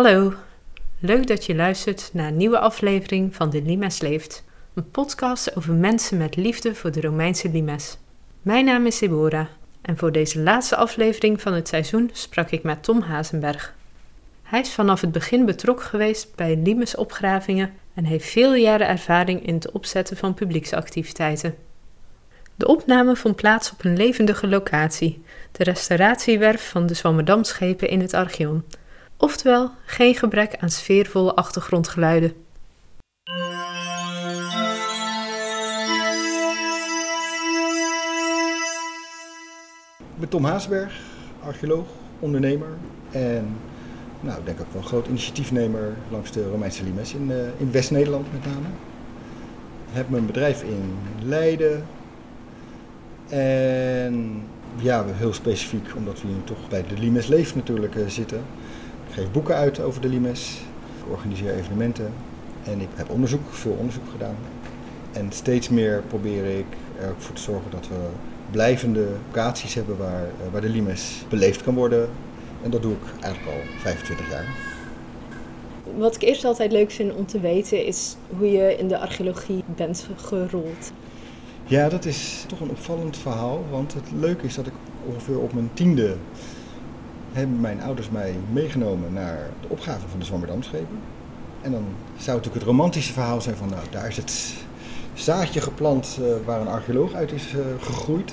Hallo, leuk dat je luistert naar een nieuwe aflevering van De Limes Leeft, een podcast over mensen met liefde voor de Romeinse limes. Mijn naam is Deborah en voor deze laatste aflevering van het seizoen sprak ik met Tom Hazenberg. Hij is vanaf het begin betrokken geweest bij limesopgravingen en heeft veel jaren ervaring in het opzetten van publieksactiviteiten. De opname vond plaats op een levendige locatie, de restauratiewerf van de Zwammerdamschepen in het Archeon. Oftewel, geen gebrek aan sfeervolle achtergrondgeluiden. Ik ben Tom Haasberg, archeoloog, ondernemer en nou, ik denk ook wel een groot initiatiefnemer langs de Romeinse Limes in, uh, in West-Nederland met name. Ik heb mijn bedrijf in Leiden en ja, heel specifiek omdat we hier toch bij de Limes Leeft natuurlijk uh, zitten. Ik geef boeken uit over de Limes, ik organiseer evenementen en ik heb onderzoek, veel onderzoek gedaan. En steeds meer probeer ik er ook voor te zorgen dat we blijvende locaties hebben waar, uh, waar de Limes beleefd kan worden, en dat doe ik eigenlijk al 25 jaar. Wat ik eerst altijd leuk vind om te weten is hoe je in de archeologie bent gerold. Ja, dat is toch een opvallend verhaal. Want het leuke is dat ik ongeveer op mijn tiende hebben mijn ouders mij meegenomen naar de opgave van de Zwammerdamschepen. En dan zou natuurlijk het romantische verhaal zijn van nou, daar is het zaadje geplant uh, waar een archeoloog uit is uh, gegroeid.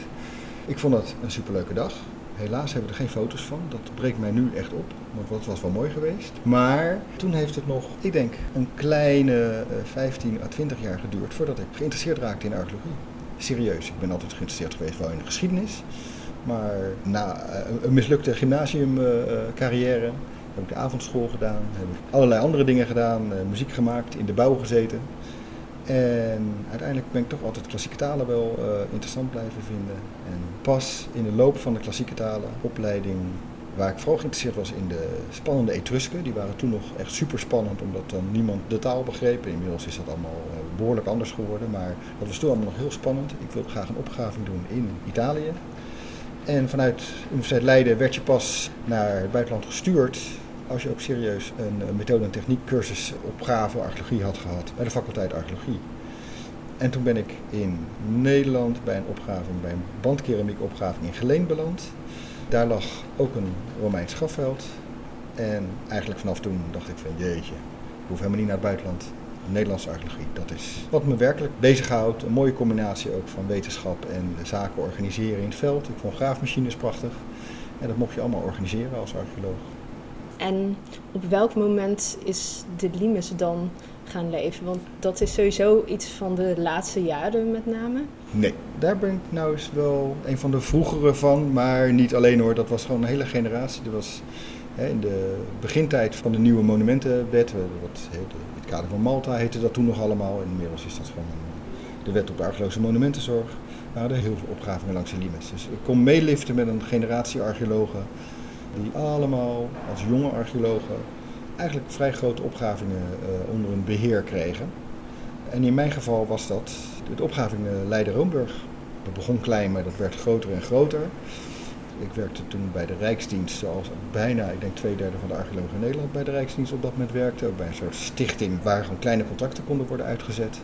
Ik vond dat een superleuke dag. Helaas hebben we er geen foto's van. Dat breekt mij nu echt op, want dat was wel mooi geweest. Maar toen heeft het nog, ik denk, een kleine 15 à 20 jaar geduurd voordat ik geïnteresseerd raakte in archeologie. Serieus, ik ben altijd geïnteresseerd geweest wel in de geschiedenis. Maar na een mislukte gymnasiumcarrière heb ik de avondschool gedaan, heb ik allerlei andere dingen gedaan, muziek gemaakt, in de bouw gezeten. En uiteindelijk ben ik toch altijd klassieke talen wel uh, interessant blijven vinden. En pas in de loop van de klassieke talen opleiding, waar ik vooral geïnteresseerd was in de spannende Etrusken, die waren toen nog echt super spannend, omdat dan niemand de taal begreep. Inmiddels is dat allemaal behoorlijk anders geworden, maar dat was toen allemaal nog heel spannend. Ik wilde graag een opgraving doen in Italië. En vanuit Universiteit Leiden werd je pas naar het buitenland gestuurd als je ook serieus een methode- en techniekcursus opgave archeologie had gehad bij de faculteit archeologie. En toen ben ik in Nederland bij een opgraving, bij een bandkeramiekopgraving in Geleen beland. Daar lag ook een Romeins grafveld. En eigenlijk vanaf toen dacht ik van jeetje, ik hoef helemaal niet naar het buitenland. Nederlandse archeologie, dat is wat me werkelijk bezighoudt. Een mooie combinatie ook van wetenschap en zaken organiseren in het veld. Ik vond graafmachines prachtig. En dat mocht je allemaal organiseren als archeoloog. En op welk moment is de limes dan gaan leven? Want dat is sowieso iets van de laatste jaren met name. Nee, daar ben ik nou eens wel een van de vroegere van. Maar niet alleen hoor, dat was gewoon een hele generatie. Dat was in de begintijd van de nieuwe monumentenwet. Hè, het kader van Malta heette dat toen nog allemaal. Inmiddels is dat gewoon de wet op archeologische monumentenzorg. We hadden heel veel opgravingen langs de limes. Dus ik kon meeliften met een generatie archeologen die allemaal als jonge archeologen eigenlijk vrij grote opgravingen uh, onder hun beheer kregen. En in mijn geval was dat de opgraving Leiden-Roomburg. Dat begon klein, maar dat werd groter en groter. Ik werkte toen bij de Rijksdienst, zoals bijna, ik denk twee derde van de archeologen in Nederland bij de Rijksdienst op dat moment werkte. Ook bij een soort stichting waar gewoon kleine contracten konden worden uitgezet.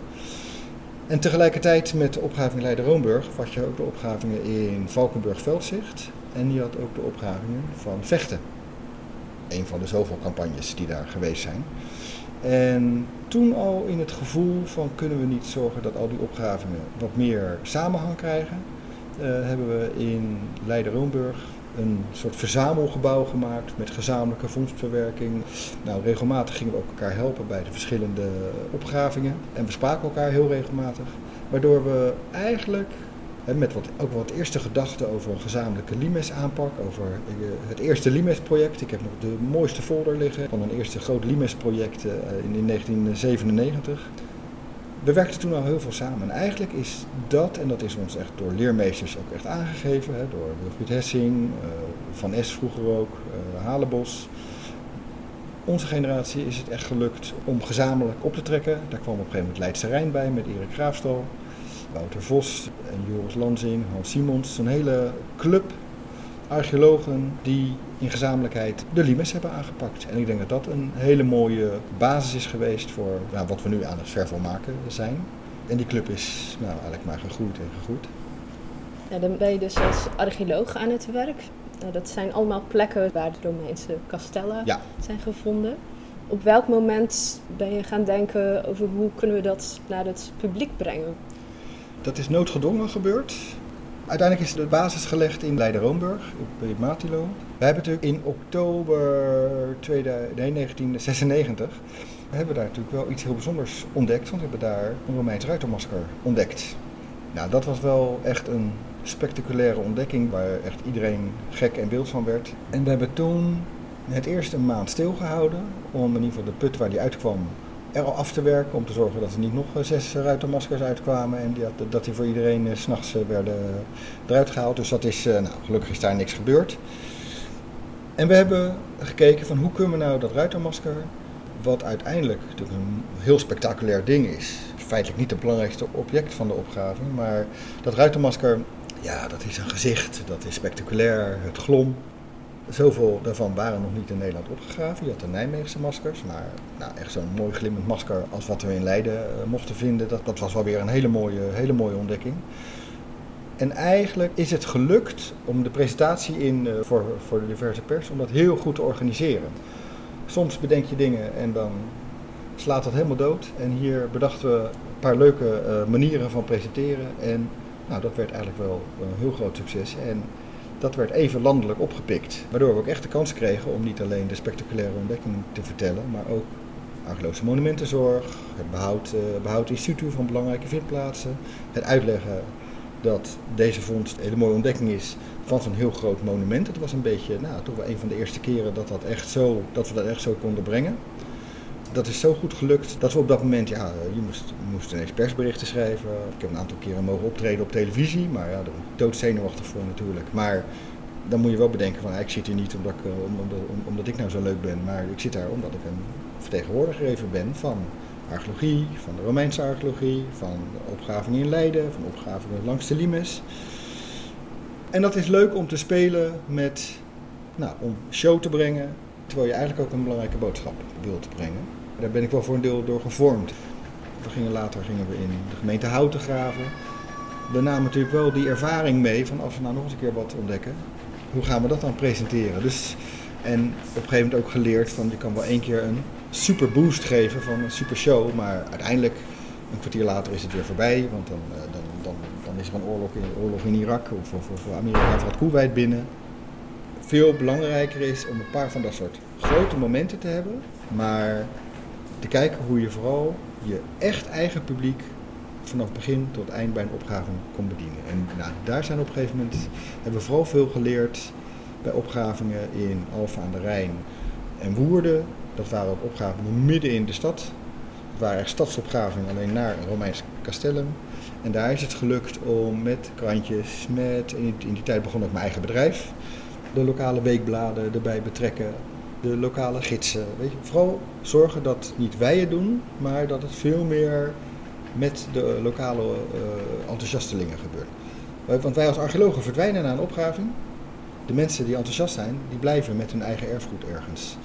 En tegelijkertijd met de opgraving Leiden-Roomburg had je ook de opgravingen in Valkenburg-Veldzicht. En je had ook de opgravingen van Vechten. Een van de zoveel campagnes die daar geweest zijn. En toen al in het gevoel van kunnen we niet zorgen dat al die opgravingen wat meer samenhang krijgen, hebben we in Leiden-Roomburg een soort verzamelgebouw gemaakt met gezamenlijke vondstverwerking. Nou, regelmatig gingen we ook elkaar helpen bij de verschillende opgravingen. En we spraken elkaar heel regelmatig. Waardoor we eigenlijk met wat, ook wat eerste gedachten over een gezamenlijke Limes-aanpak, over eh, het eerste Limes-project. Ik heb nog de mooiste folder liggen van een eerste groot Limes-project eh, in 1997. We werkten toen al heel veel samen. En eigenlijk is dat, en dat is ons echt door leermeesters ook echt aangegeven, hè, door Wilfried Hessing, uh, Van Es vroeger ook, uh. Onze generatie is het echt gelukt om gezamenlijk op te trekken. Daar kwam op een gegeven moment Leidse Rijn bij met Erik Graafstal. Wouter Vos en Joris Lanzing, Hans Simons. Een hele club archeologen die in gezamenlijkheid de limes hebben aangepakt. En ik denk dat dat een hele mooie basis is geweest voor nou, wat we nu aan het vervolmaken maken zijn. En die club is nou, eigenlijk maar gegroeid en gegroeid. Ja, dan ben je dus als archeoloog aan het werk. Nou, dat zijn allemaal plekken waar de Romeinse kastellen zijn gevonden. Op welk moment ben je gaan denken over hoe kunnen we dat naar het publiek brengen? Dat is noodgedwongen gebeurd. Uiteindelijk is de basis gelegd in Leiden-Roomburg, op Matilo. We hebben natuurlijk in oktober 1996 we hebben daar natuurlijk wel iets heel bijzonders ontdekt, want we hebben daar een Romeins ruitermasker ontdekt. Nou, dat was wel echt een spectaculaire ontdekking waar echt iedereen gek en wild van werd. En we hebben toen het eerst een maand stilgehouden om in ieder geval de put waar die uitkwam er al af te werken. Om te zorgen dat er niet nog zes ruitermaskers uitkwamen en dat die voor iedereen s s'nachts werden eruit gehaald. Dus dat is, nou, gelukkig is daar niks gebeurd. En we hebben gekeken van hoe kunnen we nou dat ruitermasker, wat uiteindelijk natuurlijk een heel spectaculair ding is, feitelijk niet het belangrijkste object van de opgraving, maar dat ruitermasker, ja, dat is een gezicht, dat is spectaculair, het glom. Zoveel daarvan waren nog niet in Nederland opgegraven. Je had de Nijmeegse maskers, maar nou, echt zo'n mooi glimmend masker als wat we in Leiden uh, mochten vinden, dat, dat was wel weer een hele mooie, hele mooie ontdekking. En eigenlijk is het gelukt om de presentatie in, uh, voor, voor de diverse pers, om dat heel goed te organiseren. Soms bedenk je dingen en dan slaat dat helemaal dood. En hier bedachten we een paar leuke uh, manieren van presenteren. En nou, dat werd eigenlijk wel een heel groot succes. En dat werd even landelijk opgepikt. Waardoor we ook echt de kans kregen om niet alleen de spectaculaire ontdekking te vertellen, maar ook archeologische monumentenzorg, het behoud, uh, behoud instituut van belangrijke vindplaatsen, het uitleggen dat deze vondst een hele mooie ontdekking is van zo'n heel groot monument. Het was een beetje, nou, toch wel een van de eerste keren dat, dat, echt zo, dat we dat echt zo konden brengen. Dat is zo goed gelukt dat we op dat moment, ja, je moest, moest ineens persberichten schrijven. Ik heb een aantal keren mogen optreden op televisie, maar ja, daar ben ik doodzenuwachtig voor natuurlijk. Maar dan moet je wel bedenken van, ik zit hier niet omdat ik, eh, omdat, omdat ik nou zo leuk ben, maar ik zit daar omdat ik een vertegenwoordiger even ben van archeologie, van de Romeinse archeologie, van opgravingen in Leiden, van opgravingen langs de Limes. En dat is leuk om te spelen met, nou, om show te brengen, terwijl je eigenlijk ook een belangrijke boodschap wilt brengen. Daar ben ik wel voor een deel door gevormd. We gingen later gingen we in de gemeente Houten graven. We namen natuurlijk wel die ervaring mee van als we nou nog eens een keer wat ontdekken, hoe gaan we dat dan presenteren? Dus, en op een gegeven moment ook geleerd van je kan wel één keer een super boost geven van een super show, maar uiteindelijk een kwartier later is het weer voorbij, want dan, eh, dan, dan, dan is er een oorlog in, Irak of, of, of Amerika valt Kuwait binnen. Veel belangrijker is om een paar van dat soort grote momenten te hebben, maar te kijken hoe je vooral je echt eigen publiek vanaf begin tot eind bij een opgraving kon bedienen. En nou, daar zijn op een gegeven moment, hebben we vooral veel geleerd bij opgravingen in Alphen aan de Rijn en Woerden. Dat waren ook opgravingen midden in de stad. Het waren echt stadsopgravingen alleen naar een Romeins castellum. En daar is het gelukt om met krantjes, met, in die tijd begon ook mijn eigen bedrijf, de lokale weekbladen erbij betrekken, de lokale gidsen. Weet je, vooral zorgen dat niet wij het doen, maar dat het veel meer met de lokale uh, enthousiastelingen gebeurt. Want wij als archeologen verdwijnen na een opgraving. De mensen die enthousiast zijn, die blijven met hun eigen erfgoed ergens.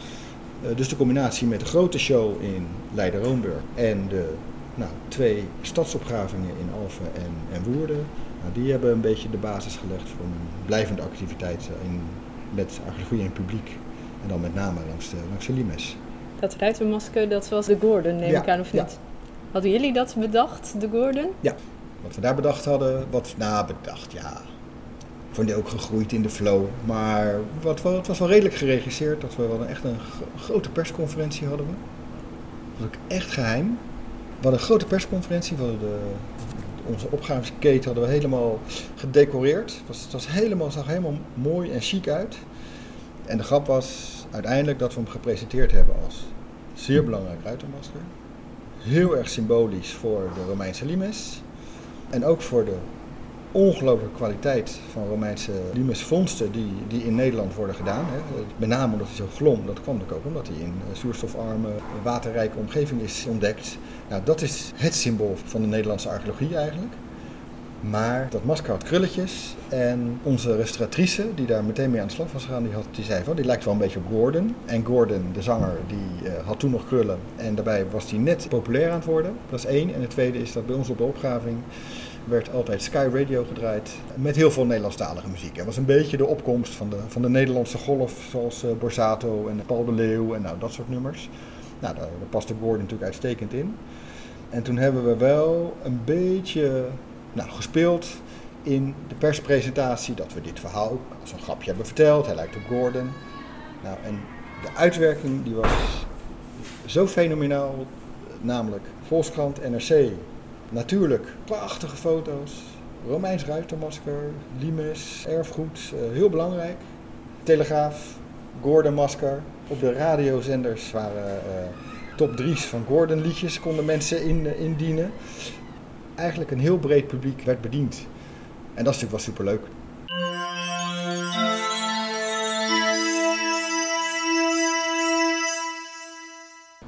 Uh, dus de combinatie met de grote show in Leiden-Roomburg en de nou, twee stadsopgravingen in Alphen en, en Woerden, nou, die hebben een beetje de basis gelegd voor een blijvende activiteit in, met archeologie en publiek. En dan met name langs de, langs de Limes. Dat ruitenmasker, dat was de Gordon, neem ik aan, of niet? Ja. Hadden jullie dat bedacht, de Gordon? Ja, wat we daar bedacht hadden, wat nou bedacht, ja. Voor deel ook gegroeid in de flow. Maar wat, het was wel redelijk geregisseerd. Dat we wel echt een grote persconferentie hadden. We. Dat was ook echt geheim. We hadden een grote persconferentie. We hadden de, onze opgavesketen hadden we helemaal gedecoreerd. Het, was, het was helemaal, zag helemaal mooi en chic uit. En de grap was uiteindelijk dat we hem gepresenteerd hebben als zeer belangrijk ruitermasker. Heel erg symbolisch voor de Romeinse limes. En ook voor de ongelooflijke kwaliteit van Romeinse limesvondsten die, die in Nederland worden gedaan. Hè. Met name omdat hij zo glom, dat kwam ook omdat hij in zuurstofarme, waterrijke omgeving is ontdekt. Dat is het symbool van de Nederlandse archeologie eigenlijk. Maar dat masker had krulletjes. En onze restauratrice, die daar meteen mee aan de slag was gegaan, die, had, die zei van, die lijkt wel een beetje op Gordon. En Gordon, de zanger, die uh, had toen nog krullen. En daarbij was hij net populair aan het worden. Dat is één. En het tweede is dat bij ons op de opgraving werd altijd Sky Radio gedraaid. Met heel veel Nederlandstalige muziek. Het was een beetje de opkomst van de, van de Nederlandse golf, zoals uh, Borsato en Paul de Leeuw en nou, dat soort nummers. Nou, daar, daar paste Gordon natuurlijk uitstekend in. En toen hebben we wel een beetje nou, gespeeld in de perspresentatie dat we dit verhaal ook als een grapje hebben verteld. Hij lijkt op Gordon. Nou, en de uitwerking die was zo fenomenaal, namelijk Volkskrant, NRC. Natuurlijk, prachtige foto's, Romeins ruitermasker, limes, erfgoed, uh, heel belangrijk. Telegraaf, Gordon masker. Op de radiozenders waren uh, top drie's van Gordon liedjes konden mensen uh, indienen. Eigenlijk een heel breed publiek werd bediend. En dat is natuurlijk wel superleuk.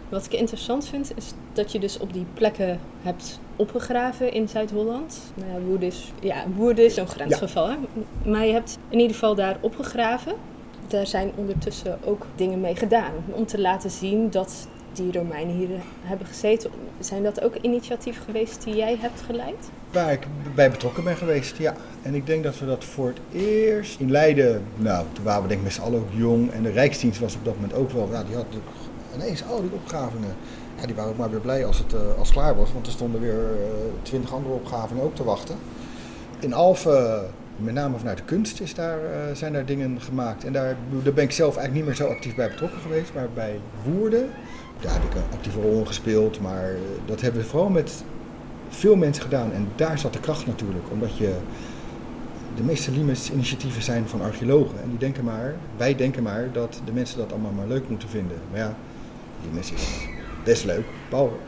Wat ik interessant vind, is dat je dus op die plekken hebt opgegraven in Zuid-Holland. Nou ja, Woerden is, ja, Woerden is zo'n grensgeval. Ja. Hè? Maar je hebt in ieder geval daar opgegraven. Daar zijn ondertussen ook dingen mee gedaan. Om te laten zien dat die Romeinen hier hebben gezeten. Zijn dat ook initiatieven geweest die jij hebt geleid? Waar ik bij betrokken ben geweest, ja. En ik denk dat we dat voor het eerst in Leiden, nou, toen waren we denk ik met z'n allen ook jong. En de Rijksdienst was op dat moment ook wel, die had ineens al die opgravingen. Ja, die waren ook maar weer blij als het, uh, als klaar was, want er stonden weer twintig uh, andere opgravingen ook te wachten. In Alphen, met name vanuit de kunst, is daar, zijn daar dingen gemaakt. En daar, daar ben ik zelf eigenlijk niet meer zo actief bij betrokken geweest, maar bij Woerden daar heb ik een actieve rol in gespeeld, maar dat hebben we vooral met veel mensen gedaan. En daar zat de kracht natuurlijk, omdat je de meeste Limes-initiatieven zijn van archeologen. En die denken maar, wij denken maar dat de mensen dat allemaal maar leuk moeten vinden. Maar ja, Limes is best leuk,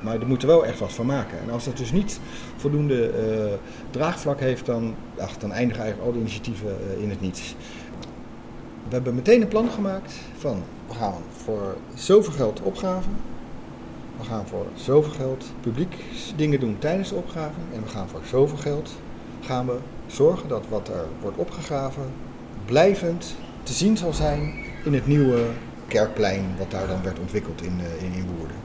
maar er moeten wel echt wat van maken. En als dat dus niet voldoende uh, draagvlak heeft, dan, ach, dan eindigen eigenlijk al die initiatieven uh, in het niets. We hebben meteen een plan gemaakt van we gaan voor zoveel geld opgraven. We gaan voor zoveel geld publiek dingen doen tijdens de opgraving. En we gaan voor zoveel geld gaan we zorgen dat wat er wordt opgegraven blijvend te zien zal zijn in het nieuwe kerkplein wat daar dan werd ontwikkeld in, in, in Woerden.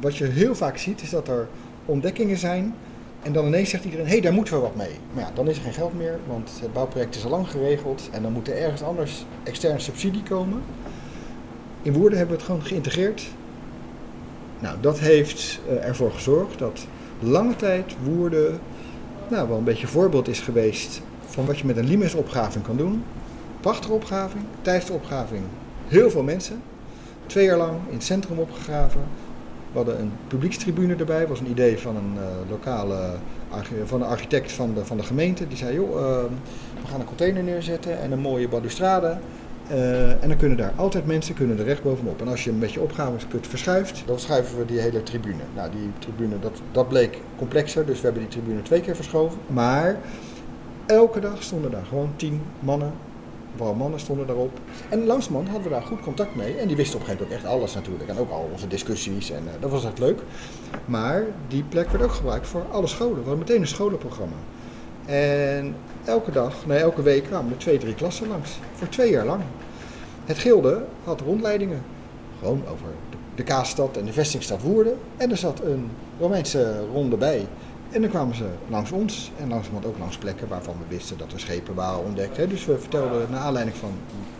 Wat je heel vaak ziet is dat er ontdekkingen zijn en dan ineens zegt iedereen, hé, hey, daar moeten we wat mee. Maar ja, dan is er geen geld meer, want het bouwproject is al lang geregeld. En dan moet er ergens anders externe subsidie komen. In Woerden hebben we het gewoon geïntegreerd. Nou, dat heeft ervoor gezorgd dat lange tijd Woerden nou, wel een beetje voorbeeld is geweest van wat je met een Limes-opgraving kan doen. Prachtige de opgraving heel veel mensen. Twee jaar lang in het centrum opgegraven. We hadden een publiekstribune erbij, dat was een idee van een uh, lokale van een architect van de, van de gemeente. Die zei, joh, uh, we gaan een container neerzetten en een mooie balustrade. Uh, en dan kunnen daar altijd mensen kunnen er recht bovenop. En als je een beetje opgravingsput verschuift, dan schuiven we die hele tribune. Nou, die tribune, dat, dat bleek complexer, dus we hebben die tribune twee keer verschoven. Maar elke dag stonden daar gewoon tien mannen Vooral mannen stonden daarop. En langzamerhand hadden we daar goed contact mee. En die wisten op een gegeven moment ook echt alles natuurlijk. En ook al onze discussies. En uh, dat was echt leuk. Maar die plek werd ook gebruikt voor alle scholen. We hadden meteen een scholenprogramma. En elke dag, nee, elke week kwamen er twee, drie klassen langs. Voor twee jaar lang. Het Gilde had rondleidingen. Gewoon over de Kaasstad en de vestingstad Woerden. En er zat een Romeinse ronde bij. En dan kwamen ze langs ons en langzamerhand ook langs plekken waarvan we wisten dat er schepen waren ontdekt. Hè. Dus we vertelden naar aanleiding van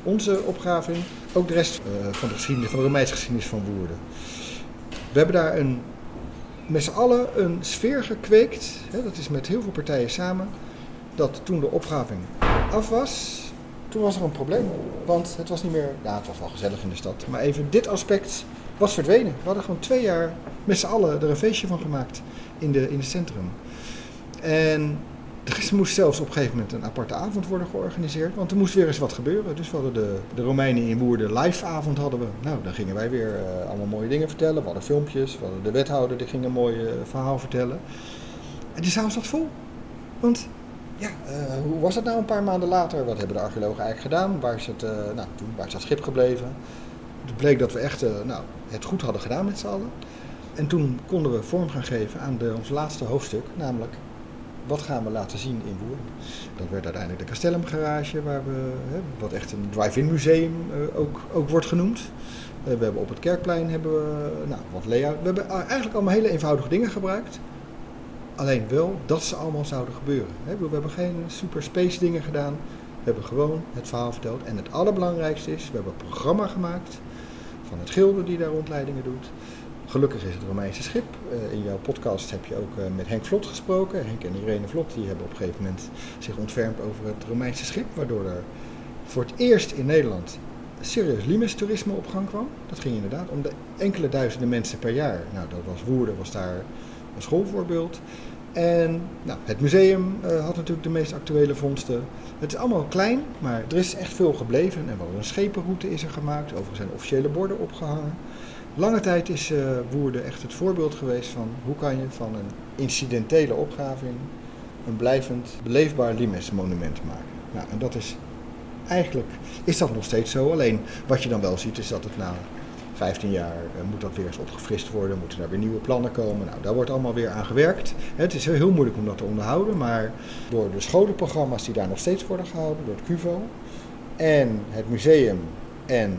onze opgraving ook de rest uh, van de geschiedenis, van de Romeinse geschiedenis van Woerden. We hebben daar een, met z'n allen een sfeer gekweekt, hè, dat is met heel veel partijen samen, dat toen de opgraving af was, toen was er een probleem. Want het was niet meer, ja het was wel gezellig in de stad, maar even dit aspect was verdwenen. We hadden gewoon twee jaar met z'n allen er een feestje van gemaakt in, de, in het centrum. En er moest zelfs op een gegeven moment een aparte avond worden georganiseerd, want er moest weer eens wat gebeuren. Dus we hadden de, de Romeinen in Woerden live avond hadden we. Nou, dan gingen wij weer uh, allemaal mooie dingen vertellen. We hadden filmpjes, we hadden de wethouder die ging een mooi uh, verhaal vertellen. En die zaal zat vol. Want ja, uh, hoe was het nou een paar maanden later? Wat hebben de archeologen eigenlijk gedaan? Waar is het, nou, toen, waar is dat schip gebleven? Het bleek dat we echt nou, het goed hadden gedaan met z'n allen. En toen konden we vorm gaan geven aan de, ons laatste hoofdstuk, namelijk wat gaan we laten zien in Woerden. Dat werd uiteindelijk de Castellum Garage, waar we, hè, wat echt een drive-in museum uh, ook, ook wordt genoemd. Uh, we hebben op het Kerkplein hebben we, nou, wat layout. We hebben eigenlijk allemaal hele eenvoudige dingen gebruikt. Alleen wel dat ze allemaal zouden gebeuren. Hè. We hebben geen super space dingen gedaan. We hebben gewoon het verhaal verteld. En het allerbelangrijkste is, we hebben een programma gemaakt van het Gilde die daar rondleidingen doet. Gelukkig is het Romeinse schip. Uh, in jouw podcast heb je ook uh, met Henk Vlot gesproken. Henk en Irene Vlot die hebben op een gegeven moment zich ontfermd over het Romeinse schip. Waardoor er voor het eerst in Nederland serieus Limes-toerisme op gang kwam. Dat ging inderdaad om de enkele duizenden mensen per jaar. Nou, dat was Woerden, was daar een schoolvoorbeeld. En nou, het museum uh, had natuurlijk de meest actuele vondsten. Het is allemaal klein, maar er is echt veel gebleven. En wel een schepenroute is er gemaakt. Overigens zijn officiële borden opgehangen. Lange tijd is uh, Woerden echt het voorbeeld geweest van hoe kan je van een incidentele opgraving een blijvend beleefbaar Limes-monument maken. Nou, en dat is eigenlijk is dat nog steeds zo. Alleen wat je dan wel ziet is dat het na 15 jaar uh, moet dat weer eens opgefrist worden, moeten daar weer nieuwe plannen komen. Nou, daar wordt allemaal weer aan gewerkt. Het is heel moeilijk om dat te onderhouden, maar door de scholenprogramma's die daar nog steeds worden gehouden, door het CUVO en het museum en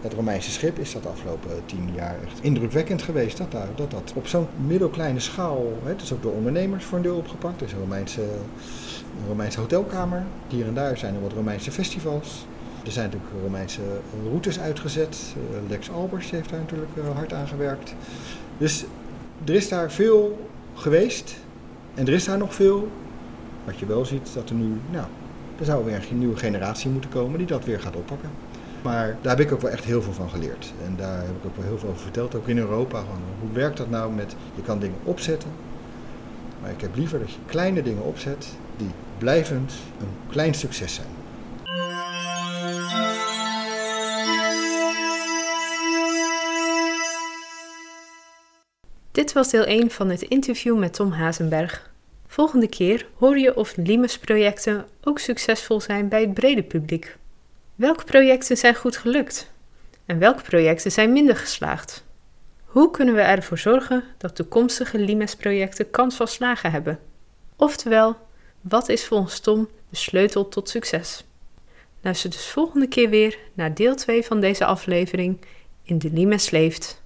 het Romeinse schip is dat afgelopen tien jaar echt indrukwekkend geweest. Dat dat, dat, dat op zo'n middelkleine schaal, het is ook door ondernemers voor een deel opgepakt. Er is een Romeinse, een Romeinse hotelkamer. Hier en daar zijn er wat Romeinse festivals. Er zijn natuurlijk Romeinse routes uitgezet. Eh, Lex Albers heeft daar natuurlijk eh, hard aan gewerkt. Dus er is daar veel geweest. En er is daar nog veel. Wat je wel ziet, dat er nu, nou, er zou weer een nieuwe generatie moeten komen die dat weer gaat oppakken. Maar daar heb ik ook wel echt heel veel van geleerd. En daar heb ik ook wel heel veel over verteld, ook in Europa. Van hoe werkt dat nou met, je kan dingen opzetten. Maar ik heb liever dat je kleine dingen opzet die blijvend een klein succes zijn. Dit was deel 1 van het interview met Tom Hazenberg. Volgende keer hoor je of Limes-projecten ook succesvol zijn bij het brede publiek. Welke projecten zijn goed gelukt? En welke projecten zijn minder geslaagd? Hoe kunnen we ervoor zorgen dat toekomstige Limes-projecten kans van slagen hebben? Oftewel, wat is volgens Tom de sleutel tot succes? Luister dus volgende keer weer naar deel 2 van deze aflevering in De Limes Leeft.